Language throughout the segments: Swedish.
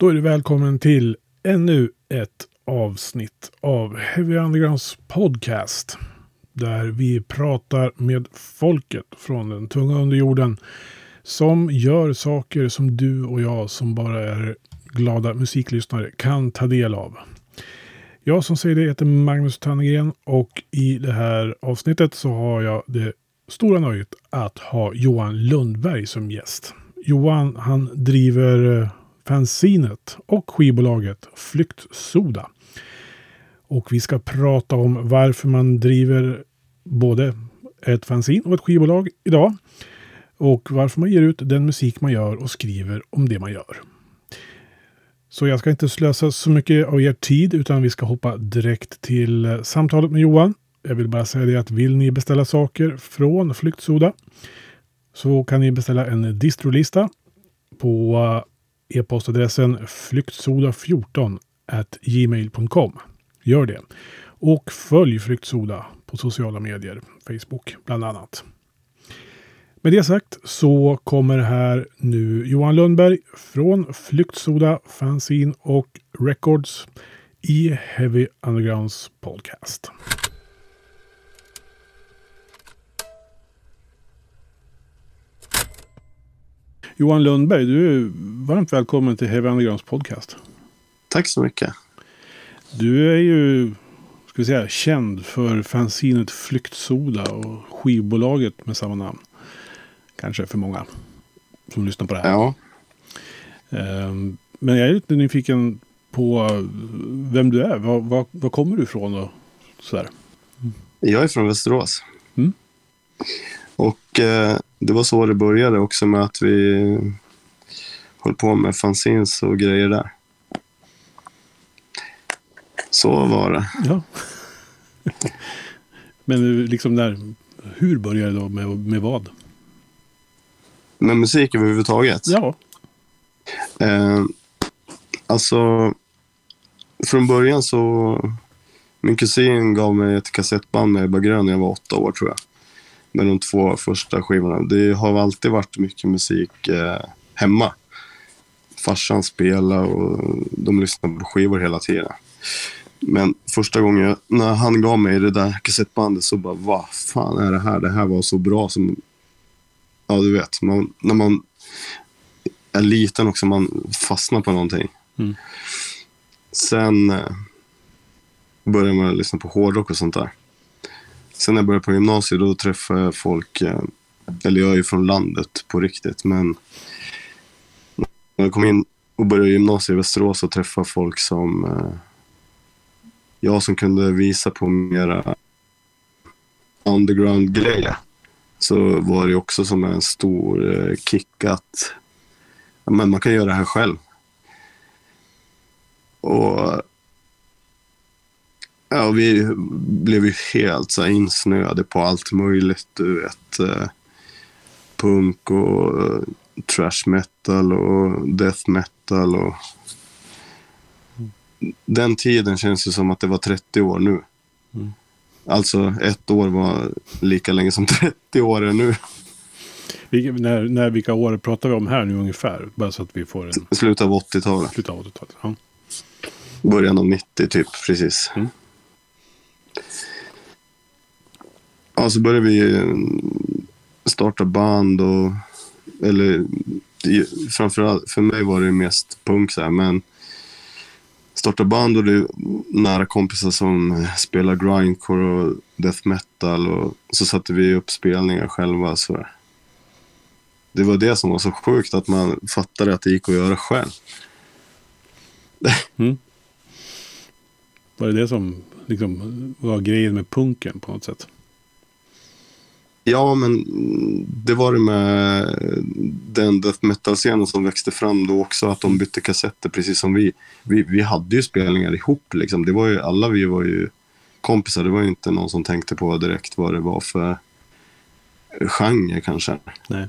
Då är du välkommen till ännu ett avsnitt av Heavy Undergrounds podcast. Där vi pratar med folket från den tunga underjorden. Som gör saker som du och jag som bara är glada musiklyssnare kan ta del av. Jag som säger det heter Magnus Tannegren och i det här avsnittet så har jag det stora nöjet att ha Johan Lundberg som gäst. Johan han driver eh, fanzinet och skivbolaget Flyktsoda. Och vi ska prata om varför man driver både ett fanzin och ett skivbolag idag. Och varför man ger ut den musik man gör och skriver om det man gör. Så jag ska inte slösa så mycket av er tid utan vi ska hoppa direkt till eh, samtalet med Johan. Jag vill bara säga det att vill ni beställa saker från Flyktsoda så kan ni beställa en distrolista på eh, e-postadressen flyktsoda14 gmail.com. Gör det. Och följ Flyktsoda på sociala medier, Facebook bland annat. Med det sagt så kommer här nu Johan Lundberg från Flyktsoda, Fanzine och Records i Heavy Undergrounds podcast. Johan Lundberg, du är varmt välkommen till Heavy Undergrounds podcast. Tack så mycket. Du är ju ska vi säga, känd för fanzinet Flyktsoda och skivbolaget med samma namn. Kanske för många som lyssnar på det här. Ja. Ehm, Men jag är lite nyfiken på vem du är. Var, var, var kommer du ifrån och sådär? Jag är från Västerås. Mm. Och eh, det var så det började också med att vi höll på med fanzines och grejer där. Så var det. Ja. Men liksom där, hur började det då med, med vad? Med musik överhuvudtaget. Ja. Eh, alltså, från början så... Min kusin gav mig ett kassettband med Ebba Grön när jag var åtta år tror jag. Med de två första skivorna. Det har alltid varit mycket musik eh, hemma. Farsan spelade och de lyssnade på skivor hela tiden. Men första gången när han gav mig det där kassettbandet så bara, vad fan är det här? Det här var så bra som... Ja, du vet. Man, när man är liten också, man fastnar på någonting. Mm. Sen eh, började man lyssna på hårdrock och sånt där. Sen när jag började på gymnasiet, då träffade jag folk, eh, eller jag är ju från landet på riktigt, men när jag kom in och började gymnasiet i Västerås och träffade folk som eh, jag som kunde visa på mera underground-grejer så var det också som en stor eh, kick att ja, men man kan göra det här själv. Och ja, vi blev ju helt så här, insnöade på allt möjligt. Du vet, eh, punk och eh, trash metal och death metal. Och... Den tiden känns ju som att det var 30 år nu. Mm. Alltså ett år var lika länge som 30 år är nu. Vilka, när, när, vilka år pratar vi om här nu ungefär? Bara så att vi får en... Slutet av 80-talet. Slutet av 80-talet. Ja. Början av 90 typ, precis. Mm. Ja, så började vi eh, starta band och... Eller framförallt, för mig var det mest punk så här, men starta band och det är nära kompisar som spelar grindcore och death metal och så satte vi upp spelningar själva. Så det var det som var så sjukt, att man fattade att det gick att göra själv. Var det det som liksom, var grejen med punken på något sätt? Ja, men det var det med den death metal-scenen som växte fram då också, att de bytte kassetter precis som vi. Vi, vi hade ju spelningar ihop liksom. Det var ju, alla vi var ju kompisar. Det var ju inte någon som tänkte på direkt vad det var för genre kanske. Nej.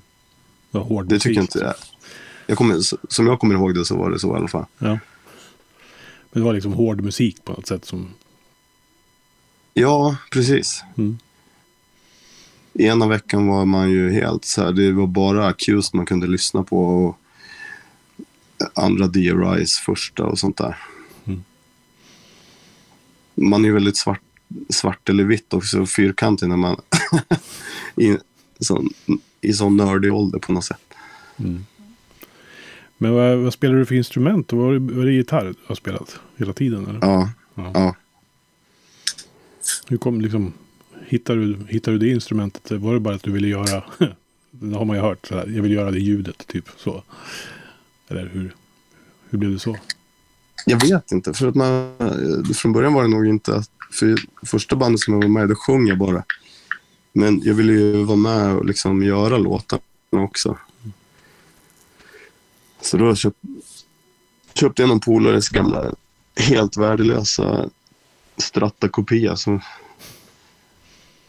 Det var hård Det tycker jag inte. Jag kommer, som jag kommer ihåg det så var det så i alla fall. Ja. Men det var liksom hård musik på något sätt som... Ja, precis. Mm. Ena veckan var man ju helt så här, det var bara Accused man kunde lyssna på. Och andra DRIs första och sånt där. Mm. Man är ju väldigt svart, svart eller vitt också, fyrkantig när man i sån, i sån nördig ålder på något sätt. Mm. Men vad, vad spelar du för instrument? Var var det gitarr du har spelat hela tiden? Eller? Ja, Ja. ja. Hur kom liksom, hittar du, hittar du det instrumentet? Var det bara att du ville göra, det har man ju hört, sådär, jag vill göra det ljudet, typ så. Eller hur, hur blev det så? Jag vet inte, för att man, eh, från början var det nog inte för första bandet som jag var med i, då sjöng jag bara. Men jag ville ju vara med och liksom göra låtarna också. Så då köpt, köpte jag någon polares gamla, helt värdelösa Strata-kopia. Så,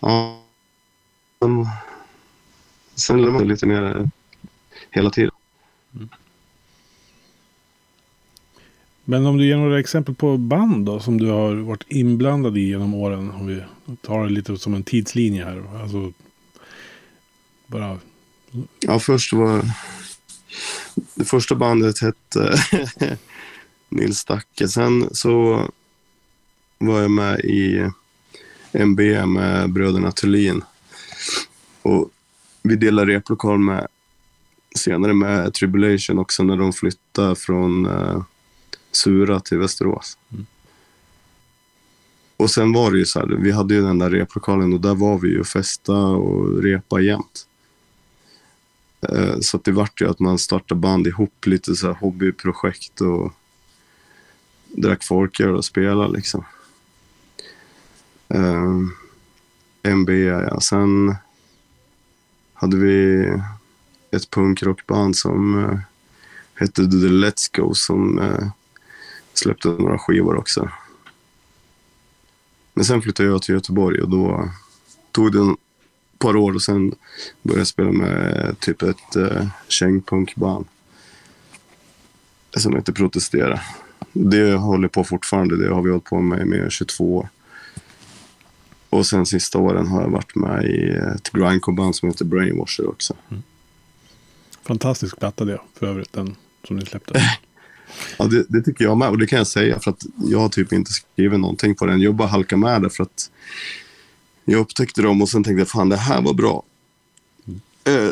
ja, men, sen lärde man lite mer hela tiden. Men om du ger några exempel på band då, som du har varit inblandad i genom åren. Om vi tar det lite som en tidslinje här. Alltså, bara, Ja, först var... Det första bandet hette Nils Stacke. Sen så var jag med i MB med bröderna Thulin. Och vi delade replokal med senare med Tribulation också när de flyttade från eh, Sura till Västerås. Mm. Och sen var det ju så här, vi hade ju den där replokalen och där var vi ju och festa och repa jämt. Eh, Så det vart ju att man startade band ihop, lite så här hobbyprojekt och drack folköl och spelade liksom. Eh, MB, ja. Sen hade vi ett punkrockband som eh, hette The Let's Go som eh, släppte några skivor också. Men sen flyttade jag till Göteborg och då tog det ett par år och sen började jag spela med eh, typ ett eh, kängpunkband. Som heter Protestera. Det håller på fortfarande. Det har vi hållit på med i mer än 22 år. Och sen sista åren har jag varit med i ett grindcore-band som heter Brainwasher också. fantastisk platta det, för övrigt, den som ni släppte. Ja, det, det tycker jag med. Och det kan jag säga för att jag har typ inte skrivit någonting på den. Jag bara halkade med det för att jag upptäckte dem och sen tänkte jag fan det här var bra. Eh,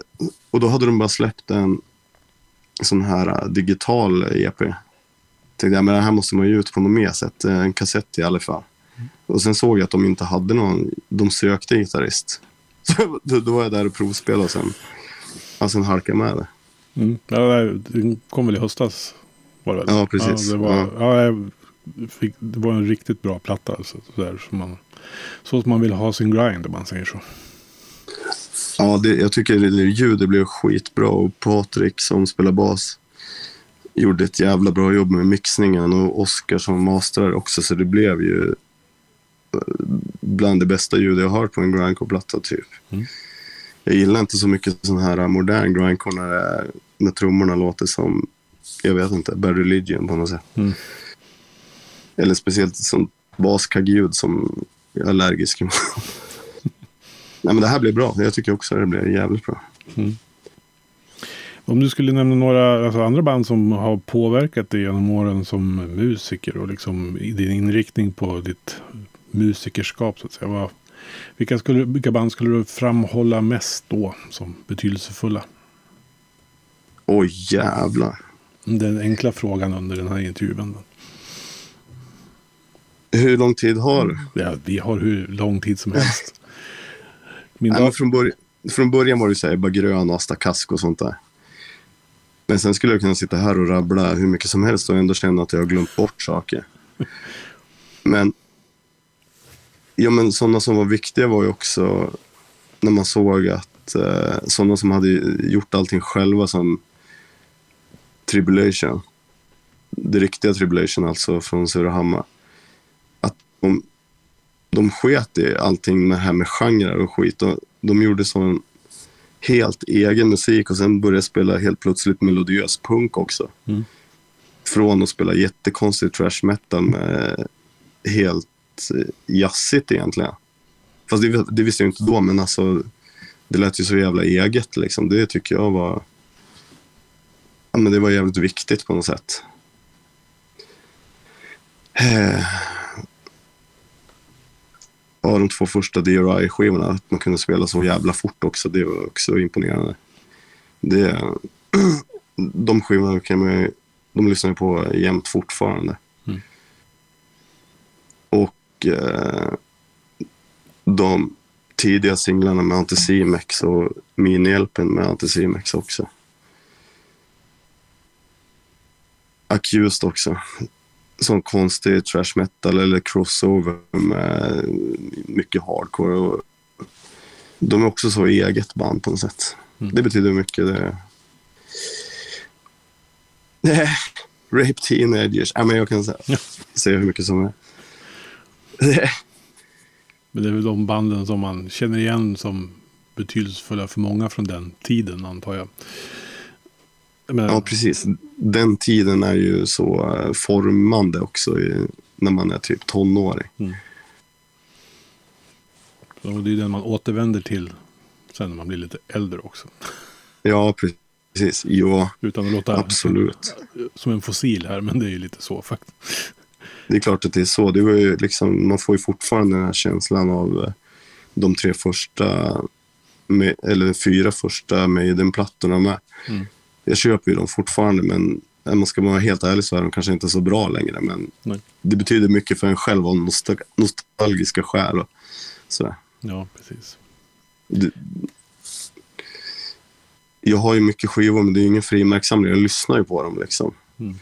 och då hade de bara släppt en sån här eh, digital EP. Tänkte jag men det här måste man ju ut på något mer sätt. Eh, En kassett i alla fall. Och sen såg jag att de inte hade någon. De sökte gitarrist. Så då, var jag där och provspelade och sen, ja, sen halkade jag med det. Mm. Ja, det kom väl i höstas? Var det väl? Ja, precis. Ja, det, var, Ja. ja. fick, det var en riktigt bra platta. Alltså, så, där, som man, så som man vill ha sin grind, om man säger så. Ja, det, jag tycker det, ljudet blev skitbra och Patrik som spelar bas gjorde ett jävla bra jobb med mixningen och Oskar som masterar också så det blev ju bland det bästa ljud jag har på en grindcore-platta typ. Mm. Jag gillar inte så mycket sån här modern grindcore när, är- när trummorna låter som, jag vet inte, Bad Religion på något sätt. Mm. Eller speciellt sånt baskaggljud som jag är allergisk mot. Nej men det här blev bra. Jag tycker också det blev jävligt bra. Om du skulle nämna några alltså andra band som har påverkat dig genom åren som musiker och liksom i din inriktning på ditt musikerskap så att säga. Vad, vilka, skulle, vilka band skulle du framhålla mest då som betydelsefulla? Oj jävlar. Den enkla frågan under den här intervjun. Hur lång tid har du? Ja, vi har hur lång tid som helst. Min dag, från, börj- från början var det så här, bara grön, Asta Kask och sånt där. Men sen skulle jag kunna sitta här och rabbla hur mycket som helst och ändå känna att jag har glömt bort saker. Men, ja, men sådana som var viktiga var ju också när man såg att eh, sådana som hade gjort allting själva som Tribulation, det riktiga Tribulation alltså från Surahammar, att de, de sket i allting med det här med genrer och skit. Och de gjorde sån helt egen musik och sen började spela helt plötsligt melodiös punk också. Mm. Från att spela jättekonstig trash metal med helt jazzigt egentligen. Fast det, det visste jag inte då, men alltså det lät ju så jävla eget liksom. Det tycker jag var ja, men det var jävligt viktigt på något sätt. Eh, ja, de två första DRI-skivorna, att man kunde spela så jävla fort också, det var också imponerande. Det, de skivorna kan man de lyssnar jag på jämt fortfarande. Eh, de tidiga singlarna med Anticimex och minihjälpen med Anticimex också. Accused också. Sån konstig trash metal eller crossover med mycket hardcore. Och de är också så eget band på något sätt. Mm. Det betyder mycket. Det... Rape Teenagers. Ja, men jag kan säga, säga hur mycket som är. Men det är väl de banden som man känner igen som betydelsefulla för många från den tiden antar jag. menar, Ja, precis. Den tiden är ju så eh, formande också i, när man är typ tonåring. och det är den man återvänder till sen när man blir lite äldre också. Ja, precis. Ja, Utan att låta absolut. som en fossil här, men det är ju lite så faktiskt. Det är klart att det är så. Det var ju liksom, man får ju fortfarande den här känslan av eh, de tre första, med, eller fyra första Maiden-plattorna med. Mm. Jag köper ju dem fortfarande, men man ska vara helt ärlig så är de kanske inte så bra längre. Men Nej. det betyder mycket för en själv av nostal- nostalgiska skäl. Och sådär. Ja, precis. Det, jag har ju mycket skivor, men det är ingen frimärkssamling. Jag lyssnar ju på dem liksom. Mm.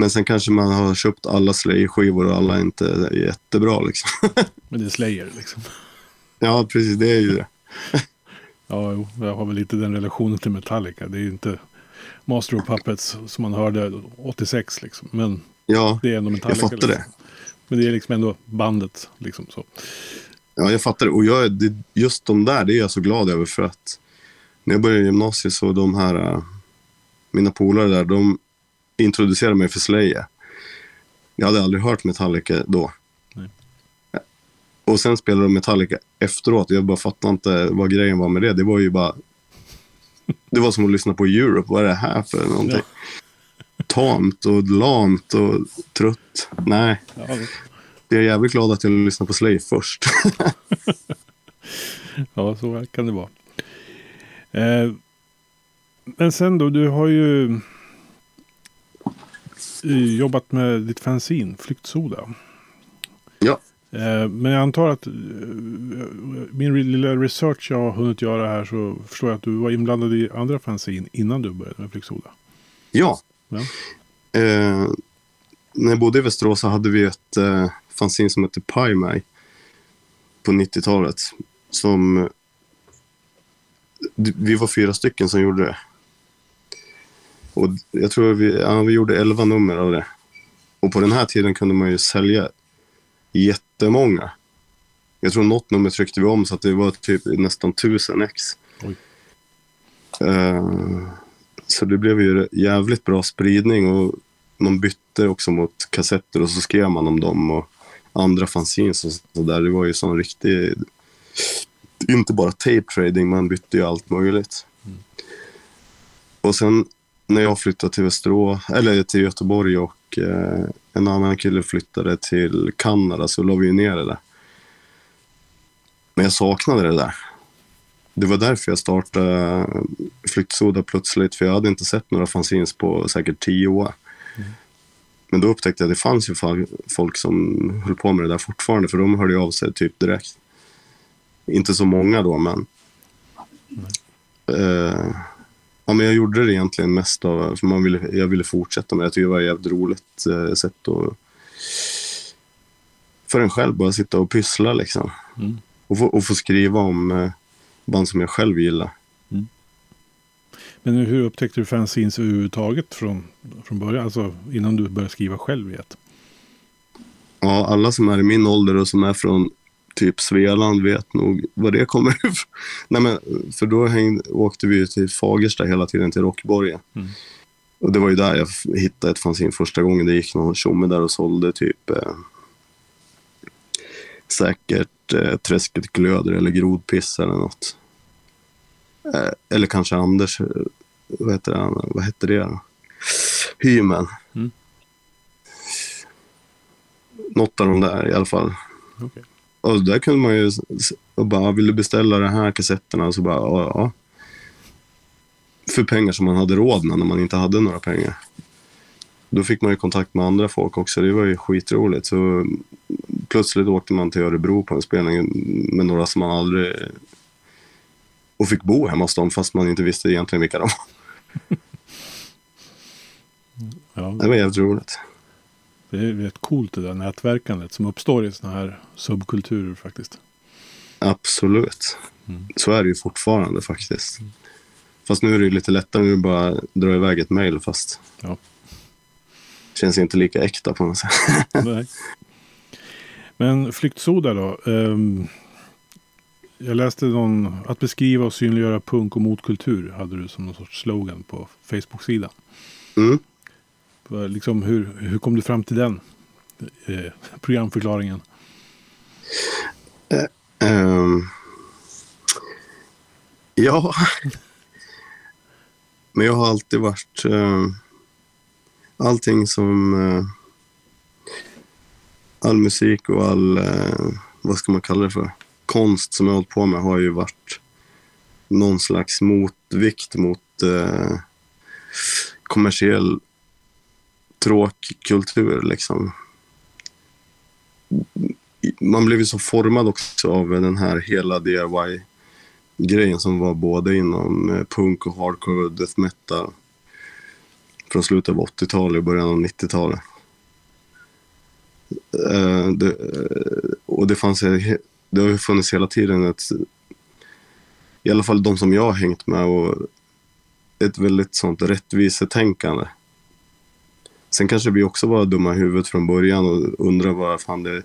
Men sen kanske man har köpt alla Slayer-skivor och alla inte är jättebra liksom. Men det är Slayer liksom. ja, precis. Det är ju det. Ja, jo, jag har väl lite den relationen till Metallica. Det är ju inte Master of Puppets som man hörde 86 liksom. Men Ja, det är ändå Metallica. jag fattar det. liksom. Men det är liksom ändå bandet liksom så. Ja, jag fattar det. Och jag, det, just de där, det är jag så glad över för att när jag började gymnasiet så de här, äh, mina polare där, de introducerade mig för Slayer. Jag hade aldrig hört Metallica då. Nej. Och sen spelade de Metallica efteråt. Jag bara fattade inte vad grejen var med det. Det var ju bara... Det var som att lyssna på Europe. Vad är det här för någonting? Tamt och lamt och trött. Nej, Ja, jag är jävligt glad att jag lyssnade på Slayer först. ja, så kan det vara. Eh, men sen då, du har ju jobbat med ditt fanzine, Flyktsoda. Ja. Eh, men jag antar att eh, min lilla research jag har hunnit göra här så förstår jag att du var inblandad i andra fanzine innan du började med Flyktsoda. Ja. Ja. Eh, när jag bodde i Västerås så hade vi ett eh, fanzine som hette Pie Mig på 90-talet. Som d- vi var fyra stycken som gjorde det. Och jag tror vi, ja, vi gjorde elva nummer av det. Och på den här tiden kunde man ju sälja jättemånga. Jag tror något nummer tryckte vi om så att det var typ nästan tusen ex. Eh, så det blev ju jävligt bra spridning och man bytte också mot kassetter och så skrev man om dem och andra fanzines och så där. Det var ju sån riktig, inte bara tape trading, man bytte ju allt möjligt. Och sen när jag flyttade till Västerås, eller till Göteborg och eh, en annan kille flyttade till Kanada så la vi ner det där. Men jag saknade det där. Det var därför jag startade Flyktsoda plötsligt, för jag hade inte sett några fanzines på säkert tio år. Men då upptäckte jag att det fanns ju folk som höll på med det där fortfarande, för de hörde av sig typ direkt. Inte så många då, men... Eh, ja, men jag gjorde det egentligen mest av, för man ville, jag ville fortsätta med det. Jag tyckte det var ett jävligt roligt eh, sätt att... För en själv bara sitta och pyssla liksom. Mm. Och, få, och få skriva om eh, band som jag själv gillar. Men hur upptäckte du fanzines överhuvudtaget från, från början? Alltså innan du började skriva själv i ett? Ja, alla som är i min ålder och som är från typ Svealand vet nog vad det kommer. Nej, men för då hängde, åkte vi till Fagersta hela tiden, till Rockborgen. Mm. Och det var ju där jag hittade ett fanzine första gången. Det gick någon tjomme där och sålde typ eh, säkert eh, Träsket glöder eller Grodpiss eller något. Eh, eller kanske Anders. eh, vad heter det, vad hette det då? Hymen. Mm. Något av de där i alla fall. Okej. Och där kunde man ju och bara, vill du beställa de här kassetterna? Och så bara, ja, ja. För pengar som man hade råd med när man inte hade några pengar. Då fick man ju kontakt med andra folk också. Det var ju skitroligt. Så plötsligt åkte man till Örebro på en spelning med några som man aldrig... Och fick bo hemma hos dem fast man inte visste egentligen vilka de var. Ja, Det var jävligt roligt. Det är rätt coolt det där nätverkandet som uppstår i sådana här subkulturer faktiskt. Absolut. Mm. Så är det ju fortfarande faktiskt. Fast nu är det ju lite lättare. Nu bara dra iväg ett mejl fast. Ja. Känns inte lika äkta på något sätt. Nej. Men Flyktsoda då. Ehm, jag läste någon, att beskriva och synliggöra punk och motkultur hade du som någon sorts slogan på Facebook-sidan. Mm. Liksom, hur, hur kom du fram till den eh, programförklaringen? Eh, ehm, ja. Men jag har alltid varit... Uh, allting som... Uh, all musik och all... eh, vad ska man kalla det för? Konst som jag har hållit på med har ju varit någon slags motvikt mot eh, kommersiell tråkkultur. Liksom man blev ju så formad också av den här hela DIY-grejen som var både inom eh, punk och hardcore och death metal. Från slutet av 80-talet och början av 90-talet. Eh, eh, och det fanns det har ju funnits hela tiden ett, i alla fall de som jag har hängt med, och ett väldigt sånt rättvisetänkande. Sen kanske vi också var dumma i huvudet från början och undrar vad fan det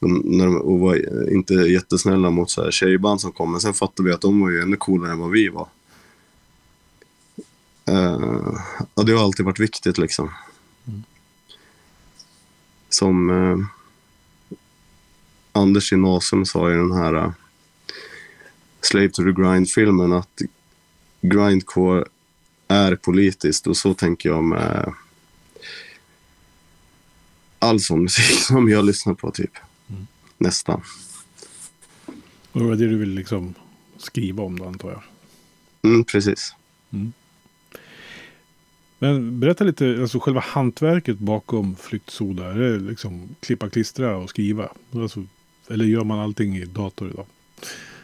de, när de, och var inte jättesnälla mot så här tjejband som kom. Men sen fattade vi att de var ju ännu coolare än vad vi var. Uh, ja, det har alltid varit viktigt liksom. Som uh, Anders i Nasum sa i den här uh, Slave to the Grind-filmen att grindcore är politiskt och så tänker jag med all sån musik som jag lyssnar på typ. Nästan. Och det var det du ville liksom skriva om då antar jag. Mm, precis. Men berätta lite, alltså själva hantverket bakom Flyktsoda. Är det liksom klippa, klistra och skriva? Alltså, eller gör man allting i dator idag?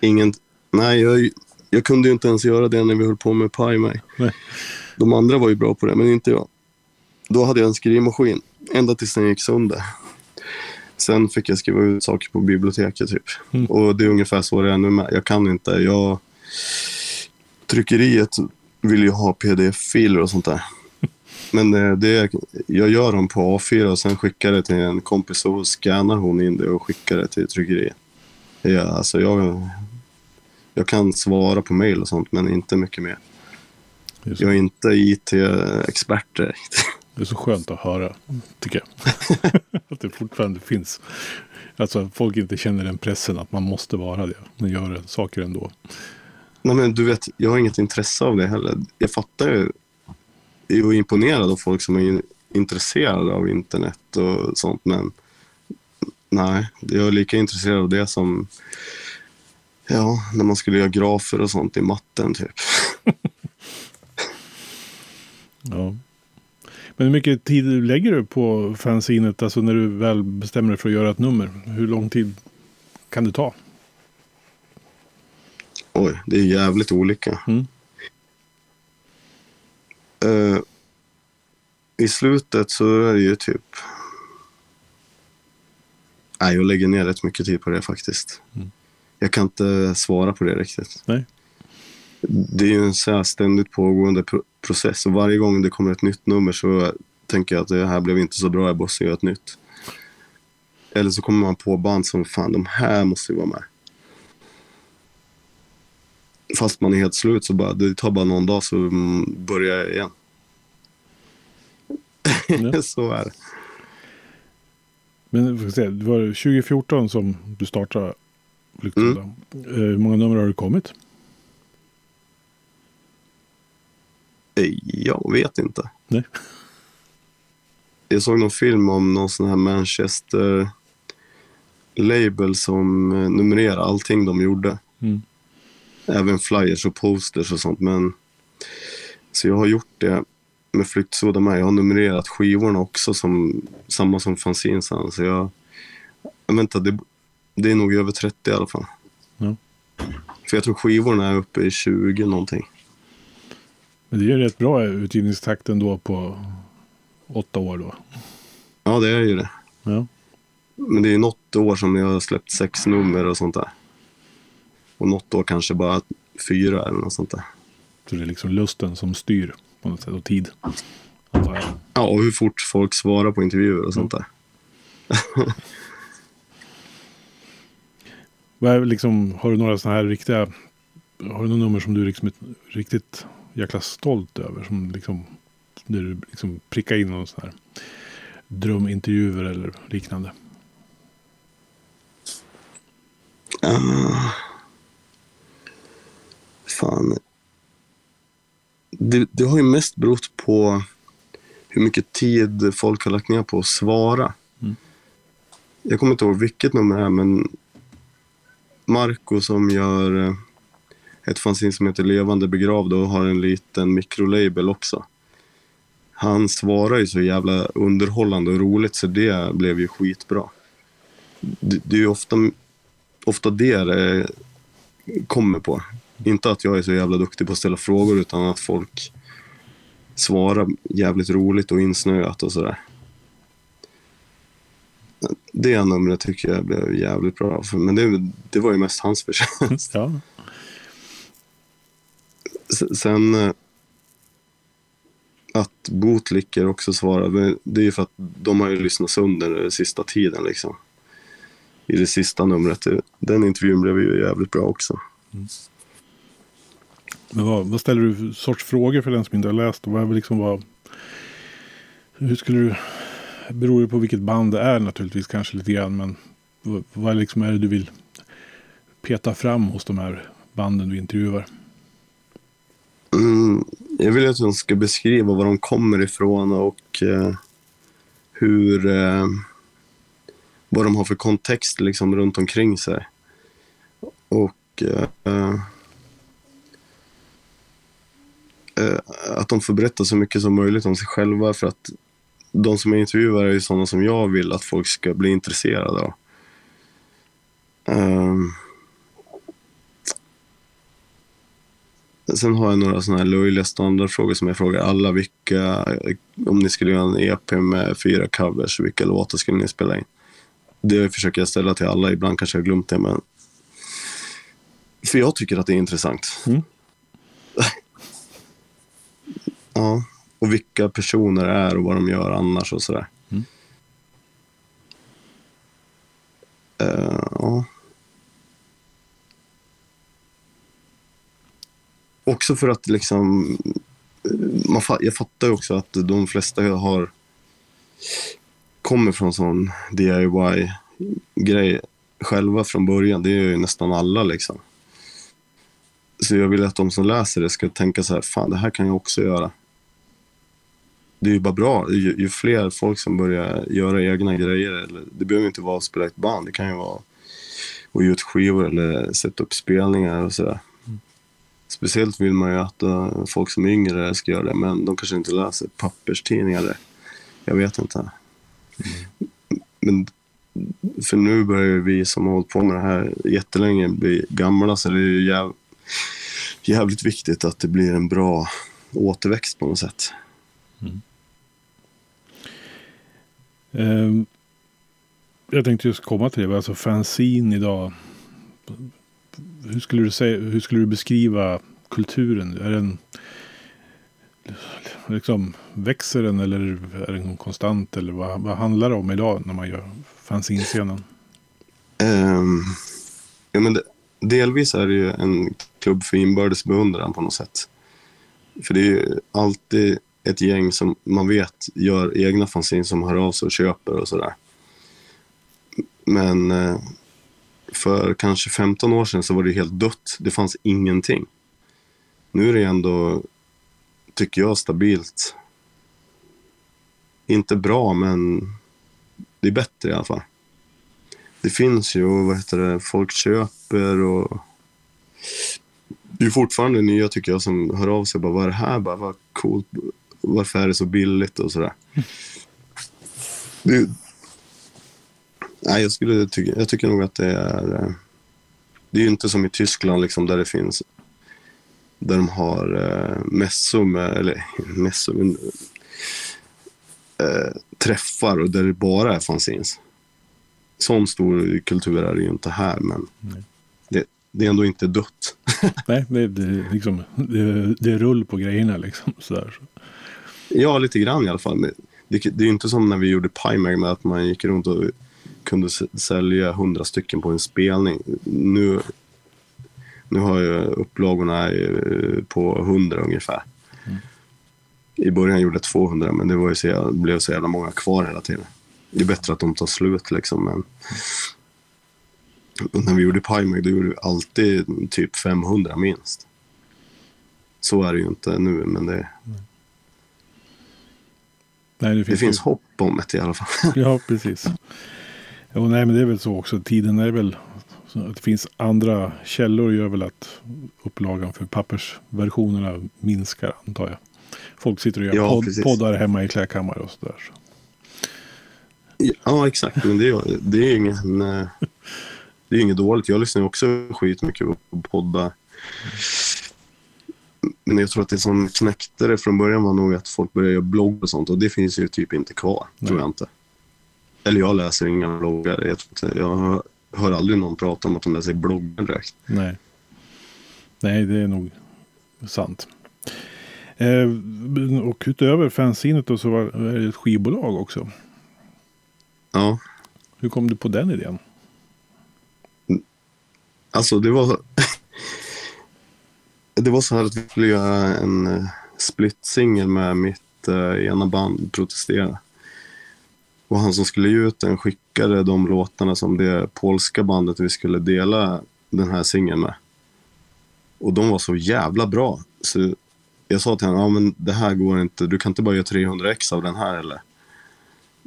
Ingen... Nej, jag, jag kunde ju inte ens göra det när vi höll på med PyMay. Nej. De andra var ju bra på det, men inte jag. Då hade jag en skrivmaskin, ända tills den gick sönder. Sen fick jag skriva ut saker på biblioteket typ. Mm. Och det är ungefär så det är nu med. Jag kan inte. Jag... Tryckeriet vill ju ha pdf-filer och sånt där. Men eh, det, jag gör dem på A4 och sen skickar det till en kompis och scannar hon in det och skickar det till tryckeriet. Ja, alltså jag, jag kan svara på mail och sånt, men inte mycket mer. Så, Jag är inte IT-expert direkt. Det är så skönt att höra, tycker jag. att det fortfarande finns. Alltså att folk inte känner den pressen att man måste vara det. Men gör saker ändå. Nej, men du vet, jag har inget intresse av det heller. Jag fattar ju. Jag är imponerad av folk som är in- intresserade av internet och sånt, men nej, jag är lika intresserad av det som ja, när man skulle göra grafer och sånt i matten typ. Ja. Men hur mycket tid lägger du på fanzinet? Alltså när du väl bestämmer dig för att göra ett nummer. Hur lång tid kan det ta? Oj, det är jävligt olika. Mm. Eh, I slutet så är det ju typ... Nej, jag lägger ner rätt mycket tid på det faktiskt. Mm. Jag kan inte svara på det riktigt. Nej. Det är ju en så här ständigt pågående pro- process och varje gång det kommer ett nytt nummer så tänker jag att det här blev inte så bra, jag måste göra ett nytt. Eller så kommer man på band som fan, de här måste ju vara med. Fast man är helt slut så bara, det tar bara någon dag så mm, börjar jag igen. Ja. så är det. Men får se, det var 2014 som du startade Flyktsoda. Eh, Hur många nummer har det kommit? Jag vet inte. Nej. Jag såg någon film om någon sån här Manchester label som eh, numrerar allting de gjorde. Mm. Även flyers och posters och sånt. Men, så jag har gjort det med Flyktsoda med. Jag har numrerat skivorna också, som, samma som fanzinsen. Så jag, jag vänta, det, det är nog över 30 i alla fall. Ja. För jag tror skivorna är uppe i 20 någonting. Men det är rätt bra utgivningstakt ändå på åtta år då. Ja, det är ju det. Ja. Men det är något år som jag har släppt sex nummer och sånt där. Och något år kanske bara fyra eller något sånt där. Så det är liksom lusten som styr på något sätt och tid. antar jag. Ja, och hur fort folk svarar på intervjuer och sånt där. Vad är liksom, har du några sådana här riktiga... Har du några nummer som du liksom riktigt jäkla stolt över? Som liksom, där du liksom prickar in någon sån här drömintervjuer eller liknande. Ah. fan. Det, det har ju mest berott på hur mycket tid folk har lagt ner på att svara. Mm. Jag kommer inte ihåg vilket nummer det är, men Marco som gör eh, ett fanzine som heter Levande begravda och har en liten mikrolabel också. Han svarar ju så jävla underhållande och roligt så det blev ju skitbra. Det, det är ju ofta, ofta det det kommer på. Inte att jag är så jävla duktig på att ställa frågor utan att folk svarar jävligt roligt och insnöat och sådär. Det numret tycker jag blev jävligt bra. För- Men det, det var ju mest hans förtjänst. Ja. Sen eh, att Bootlicker också svarar, det är ju för att de har ju lyssnat sönder den sista tiden liksom. I det sista numret. Den intervjun blev ju jävligt bra också. Mm. Men vad, vad ställer du för sorts frågor för den som inte har läst? Vad är väl liksom vad, hur skulle du... Beror ju på vilket band det är naturligtvis kanske lite grann. Men vad, vad liksom är det du vill peta fram hos de här banden du intervjuar? Mm, jag vill att de ska beskriva var de kommer ifrån och eh, hur... Eh, vad de har för kontext liksom runt omkring sig. Och eh, eh, att de får berätta så mycket som möjligt om sig själva för att de som jag intervjuar är ju sådana som jag vill att folk ska bli intresserade av. Um, Sen har jag några sådana här löjliga standardfrågor som jag frågar alla. Vilka, om ni skulle göra en EP med fyra covers, vilka låtar skulle ni spela in? Det försöker jag ställa till alla. Ibland kanske jag har glömt det, men... För jag tycker att det är intressant. Mm. ja, och vilka personer är och vad de gör annars och sådär. Mm. Eh, ja. Också för att liksom, eh, man, jag fattar ju också att de flesta har kommer från sån DIY-grej själva från början. Det är ju nästan alla liksom. Så jag vill att de som läser det ska tänka så här, fan det här kan jag också göra. Det är ju bara bra. Ju, ju fler folk som börjar göra egna grejer. Eller, det behöver inte vara att spela ett band. Det kan ju vara att ge ut skivor eller sätta upp spelningar och sådär. Speciellt vill man ju att uh, folk som är yngre ska göra det, men de kanske inte läser papperstidningar. Jag vet inte. Men för nu börjar vi som har hållit på med det här jättelänge bli gamla, så det är ju jäv, jävligt viktigt att det blir en bra återväxt på något sätt. Ehm, jag tänkte just komma till det. Alltså fanzine idag. Hur skulle du, säga, hur skulle du beskriva kulturen? Är den liksom, växer den eller är den konstant? Eller vad, vad handlar det om idag när man gör fanzine-scenen? Ehm, ja, men det, delvis är det ju en klubb för inbördes beundran på något sätt. För det är ju alltid ett gäng som man vet gör egna fanzine som hör av sig och köper och sådär. Men eh, för kanske 15 år sedan så var det helt dött. Det fanns ingenting. Nu är det ändå tycker jag, stabilt. Inte bra, men det är bättre i alla fall. Det finns ju, vad heter det, folk köper och... Det är fortfarande nya tycker jag som hör av sig bara, vad är det här? Bara, vad coolt. Varför är det så billigt och sådär. Det, nej, jag, skulle tycka, jag tycker nog att det är... eh, Det är ju inte som i Tyskland liksom, där det finns... Där de har eh, mässor med, eller mässor, men... Eh, träffar och där det bara är fanzines. Sån stor kultur är det ju inte här, men det, det är ändå inte dött. Nej, det, det, liksom, det, det är rull på grejerna liksom. Sådär. Ja, lite grann i alla fall. Det, det är ju inte som när vi gjorde Piemag med att man gick runt och kunde sälja hundra stycken på en spelning. Nu, nu har ju upplagorna eh, på hundra ungefär. I början gjorde jag 200, men det var ju så, jävla- det blev så jävla många kvar hela tiden. Det är bättre att de tar slut liksom, men och när vi gjorde Piemag, då gjorde vi alltid typ 500 minst. Så är det ju inte nu, men det, Nej, det det finns, finns ju- hopp om det i alla fall. Ja, precis. Jo, nej, men det är väl så också. Tiden är väl att det finns andra källor gör väl att upplagan för pappersversionerna minskar antar jag. Folk sitter och gör Ja, podd, precis. poddar hemma i klädkammare och sådär. Så. Ja, exakt. Men det är, det är ingen... eh, Det är inget dåligt. Jag lyssnar också skitmycket på poddar. Men jag tror att det som knäckte det från början var nog att folk började göra blogg och sånt. Och det finns ju typ inte kvar, tror Nej. jag inte. Eller jag läser inga bloggar. Jag, inte, jag hör, aldrig någon prata om att de läser bloggen direkt. Nej. Nej, det är nog sant. Eh, och utöver fanzinet då så var är det ett skivbolag också. Ja, Hur kom du på den idén? alltså det var... det var så här att vi skulle göra en uh, split-singel med mitt uh, ena band, Protestera. Och han som skulle ge ut den skickade de låtarna som det polska bandet vi skulle dela den här singeln med. Och de var så jävla bra. Så jag sa till honom, ja men det här går inte, du kan inte bara göra 300 ex av den här eller?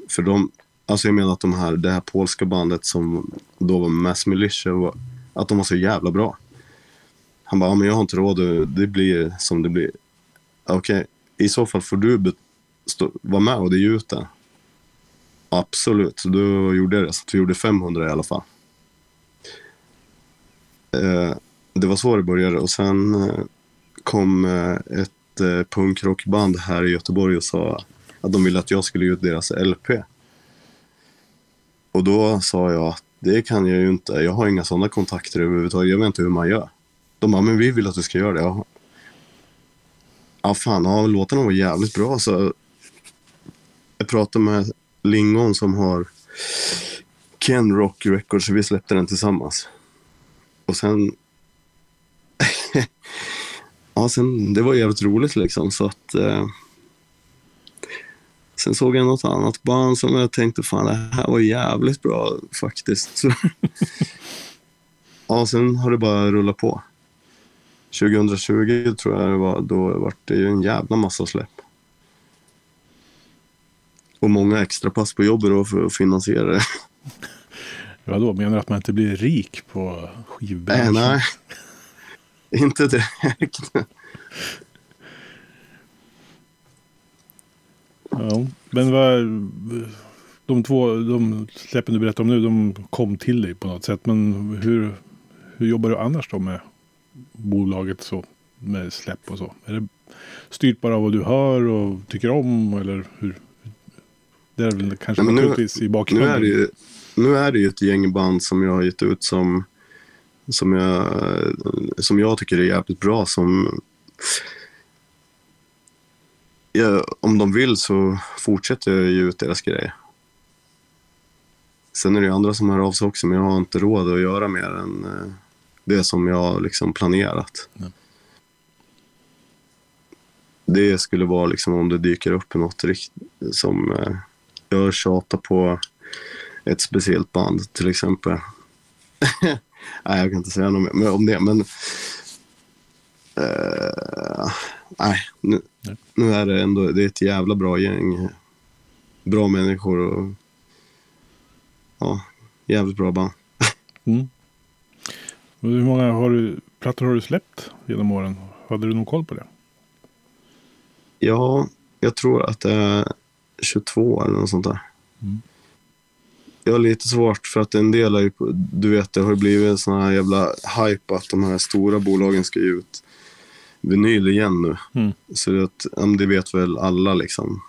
För de, alltså jag menar att de här, det här polska bandet som då var Mass Militia, var, att de var så jävla bra. Han bara, ja, men jag har inte råd, det blir som det blir. Okej, i så fall får du stå, vara med och ge ut den. Absolut, så då gjorde jag det. Så vi gjorde 500 i alla fall. Eh, det var så det började och sen eh, kom eh, ett eh, punkrockband här i Göteborg och sa att de ville att jag skulle ge ut deras LP. Och då sa jag att det kan jag ju inte. Jag har inga sådana kontakter överhuvudtaget. Jag vet inte hur man gör. De bara, men vi vill att du ska göra det. Ja, ja fan, ja, låtarna var jävligt bra. Så jag pratade med Lingon som har Ken Rock Records. Vi släppte den tillsammans. Och sen... ja, sen, det var jävligt roligt liksom. Så att... Eh, sen såg jag något annat band som jag tänkte, fan det här var jävligt bra faktiskt. Så, ja, sen har det bara rullat på. 2020 tror jag det var, då var det ju en jävla massa släpp. Och många extra pass på jobbet då för att finansiera det. Vadå, menar du att man inte blir rik på Äh, skivbranschen? nej, inte direkt. Ja, men vad, de två de släppen du berättar om nu, de kom till dig på något sätt. Men hur, hur jobbar du annars då med bolaget så, med släpp och så? Är det styrt bara av vad du hör och tycker om eller hur? Det är väl kanske Nej, men nu- naturligtvis i Nu bakgrunden. är, det ju, nu är det ju ett gäng band som jag har gett ut som, som, jag, som jag tycker är jävligt bra. Som, ja, om de vill så fortsätter jag ge ut deras grejer. Sen är det ju andra som hör av sig också, men jag har inte råd att göra mer än eh, det som jag liksom planerat. Ja. Det skulle vara liksom om det dyker upp något som jag tjatar på ett speciellt band till exempel. nej, jag kan inte säga något mer om det, men... eh, nej, Nu, Nej. nu är det ändå det är ett jävla bra gäng. Bra människor och ja, jävligt bra band. Mm. Och hur många har du, plattor har du släppt genom åren? Hade du någon koll på det? Ja, jag tror att det är 22 eller något sånt där. Mm. Jag har lite svårt för att en del är ju, du vet, det har blivit en sån här jävla hype att de här stora bolagen ska ge ut vinyl igen nu. Mm. Så det, att, det vet väl alla liksom.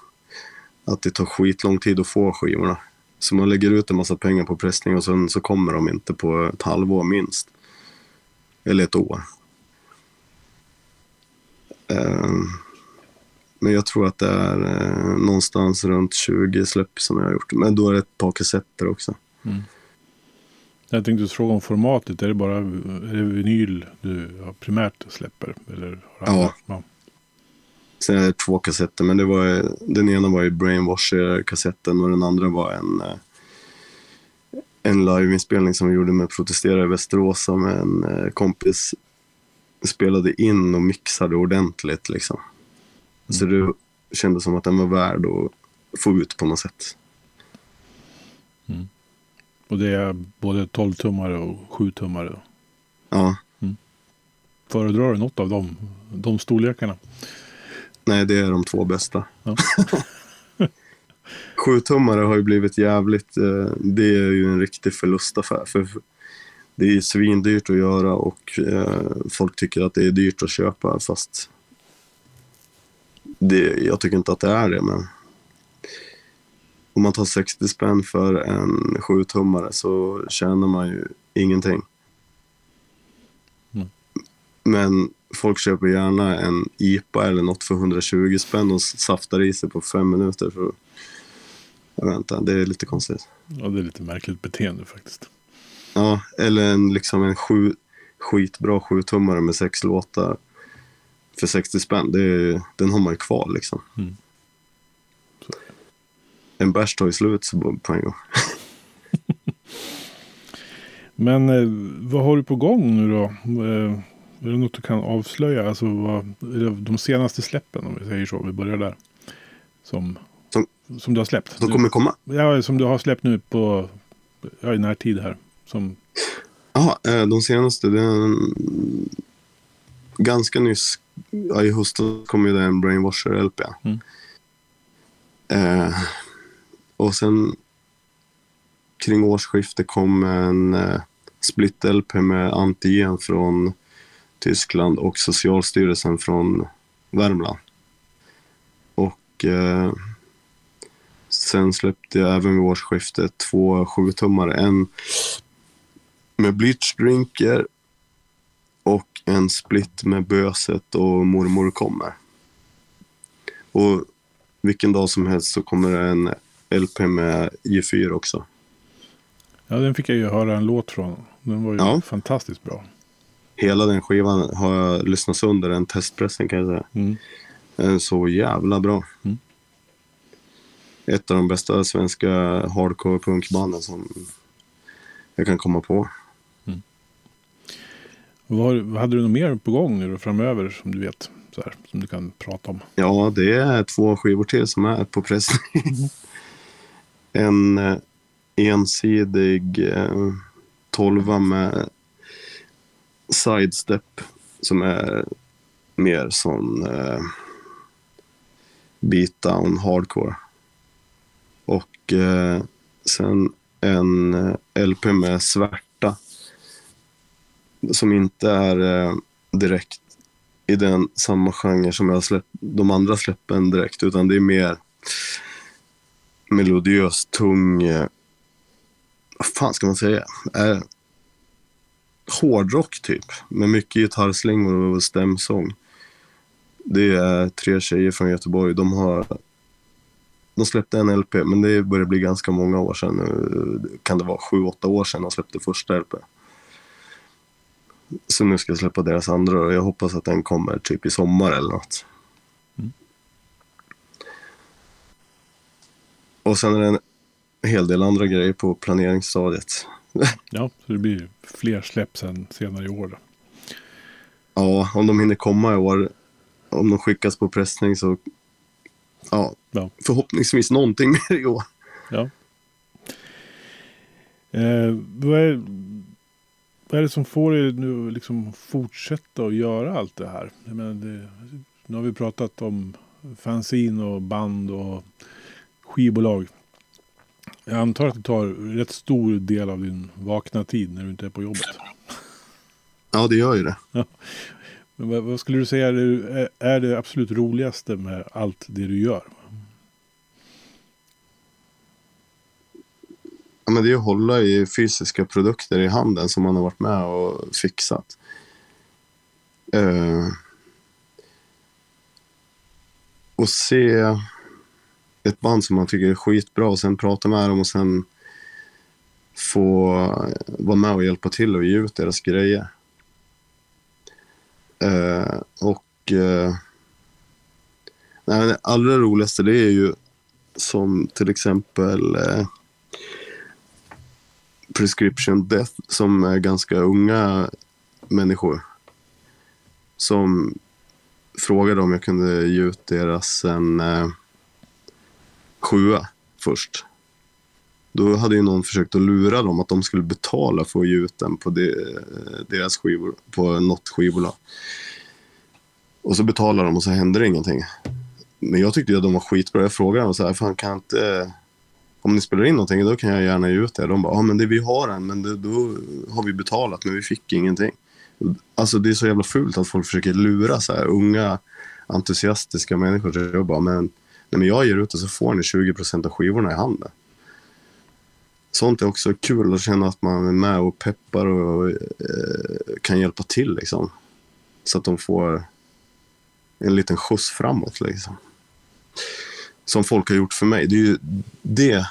Att det tar skitlång tid att få skivorna. Så man lägger ut en massa pengar på pressning och sen så kommer de inte på ett halvår minst. Eller ett år. Ehm, men jag tror att det är eh, någonstans runt 20 släpp som jag har gjort. Men då är det ett par kassetter också. Jag tänkte fråga om formatet. Är det bara är det vinyl du primärt släpper? Eller Ja. ja. Sen är det två kassetter, men det var, den ena var ju Brainwasher-kassetten och den andra var en, eh, en liveinspelning som vi gjorde med Protestera i Västerås som en eh, kompis spelade in och mixade ordentligt. Liksom. Så det kändes som att den var värd att få ut på något sätt. Och det är både 12-tummare och 7-tummare. Ja, Föredrar du något av dem, de storlekarna? nej det är de två bästa. Ja. Sjutummare har ju blivit jävligt, eh, det är ju en riktig förlustaffär. För det är ju svindyrt att göra och eh, folk tycker att det är dyrt att köpa fast det, jag tycker inte att det är det. Men om man tar 60 spänn för en sjutummare så tjänar man ju ingenting. Mm. Men folk köper gärna en IPA eller något för 120 spänn och saftar i sig på fem minuter. Så jag vet inte, det är lite konstigt. Ja, det är lite märkligt beteende faktiskt. Ja, eller en, liksom en sju, skitbra sjutummare med sex låtar för 60 spänn. Det är, den har man ju kvar liksom. Mm. En bärs tar ju slut så på en gång. Men eh, vad har du på gång nu då? Eh, är det något du kan avslöja? Alltså vad, de senaste släppen om vi säger så. Vi börjar där. Som, Som- som du har släppt. De kommer komma. Ja, som du har släppt nu på ja, i närtid här. Som, Ja, eh, de senaste, det är en, ganska nyss, ja, i höstas kom ju det en Brainwasher-LP. Mm. Eh, och sen kring årsskiftet kom en eh, split-LP med Antigen från Tyskland och Socialstyrelsen från Värmland. Och eh, sen släppte jag även vid årsskiftet två sjutummare. En med bleachdrinker och en split med Böset och Mormor kommer. Och vilken dag som helst så kommer det en LP med J4 också. ja, den fick jag ju höra en låt från. Den var ju Ja. fantastiskt bra. Hela den skivan har jag lyssnat under den testpressen kan jag säga. Mm. Den är så jävla bra. Mm. Ett av de bästa svenska hardcore punkbanden som jag kan komma på. Vad, hade du något mer på gång nu framöver som du vet? Så här, som du kan prata om. Ja, det är två skivor till som är på pressning. en eh, ensidig eh, tolva med sidestep som är mer som eh, beatdown hardcore. Och eh, sen en eh, LP med svärta som inte är eh, direkt i den samma genre som jag släpp, de andra släppen direkt, utan det är mer melodiös, tung, eh, vad fan ska man säga? Eh, hårdrock typ, med mycket gitarrslingor och stämsång. Det är tre tjejer från Göteborg. De har de släppte en LP, men det börjar bli ganska många år sedan. nu. Kan det vara sju, åtta år sedan de släppte första LP. Så nu ska jag släppa deras andra och jag hoppas att den kommer typ i sommar eller något. Mm. Och sen är det en hel del andra grejer på planeringsstadiet. Ja, så det blir fler släpp sen senare i år. Då. Ja, om de hinner komma i år. om de skickas på pressning så ja, Ja. förhoppningsvis någonting mer i år. Ja. Eh, vad, är, vad är det som får er nu liksom fortsätta att göra allt det här? Jag menar, det, nu har vi pratat om fanzine och band och skivbolag. Jag antar att det tar rätt stor del av din vakna tid när du inte är på jobbet. Ja, det gör ju det. Men vad, skulle du säga är det absolut roligaste med allt det du gör? Ja, men det är att hålla i fysiska produkter i handen som man har varit med och fixat. Uh, och se ett band som man tycker är skitbra och sen prata med dem och sen få vara med och hjälpa till och ge ut deras grejer. Uh, och uh, nej, det allra roligaste det är ju som till exempel uh, Prescription Death som är ganska unga människor. Som frågade om jag kunde ge ut deras en eh, sjua först. Då hade ju någon försökt att lura dem att de skulle betala för att ge ut den på de, eh, deras skivor, på något skivbolag. Och så betalade de och så hände det ingenting. Men jag tyckte att de var skitbra. Jag frågade dem så här, fan kan inte om ni spelar in någonting då kan jag gärna ge ut det. De bara, ja men det, vi har en, men det, då har vi betalat men vi fick ingenting. Alltså det är så jävla fult att folk försöker lura så här unga entusiastiska människor. Så jag bara, men, nej, men jag ger ut det så får ni 20% av skivorna i handen. Sånt är också kul att känna att man är med och peppar och eh, kan hjälpa till liksom. Så att de får en liten skjuts framåt liksom som folk har gjort för mig. Det, är ju, det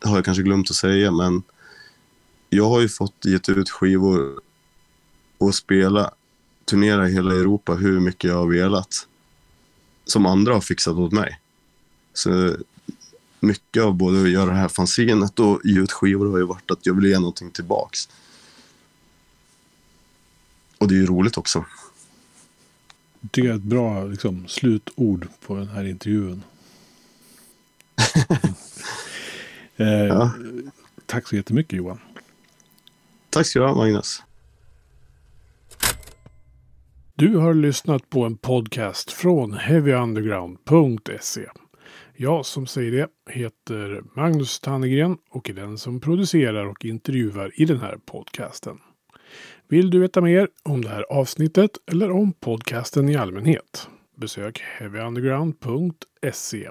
har jag kanske glömt att säga, men jag har ju fått gett ut skivor och spela, turnera i hela Europa hur mycket jag har velat. Som andra har fixat åt mig. Så mycket av både att göra det här fanzinet och ge ut skivor har ju varit att jag vill ge någonting tillbaks. Och det är ju roligt också. Jag tycker jag är ett bra liksom, slutord på den här intervjun eh, Ja. Tack så jättemycket Johan. Tack ska du ha Magnus. Du har lyssnat på en podcast från heavyunderground.se. Jag som säger det heter Magnus Tannegren och är den som producerar och intervjuar i den här podcasten. Vill du veta mer om det här avsnittet eller om podcasten i allmänhet? Besök heavyunderground.se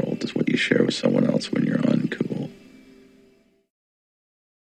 what you share with someone else when you're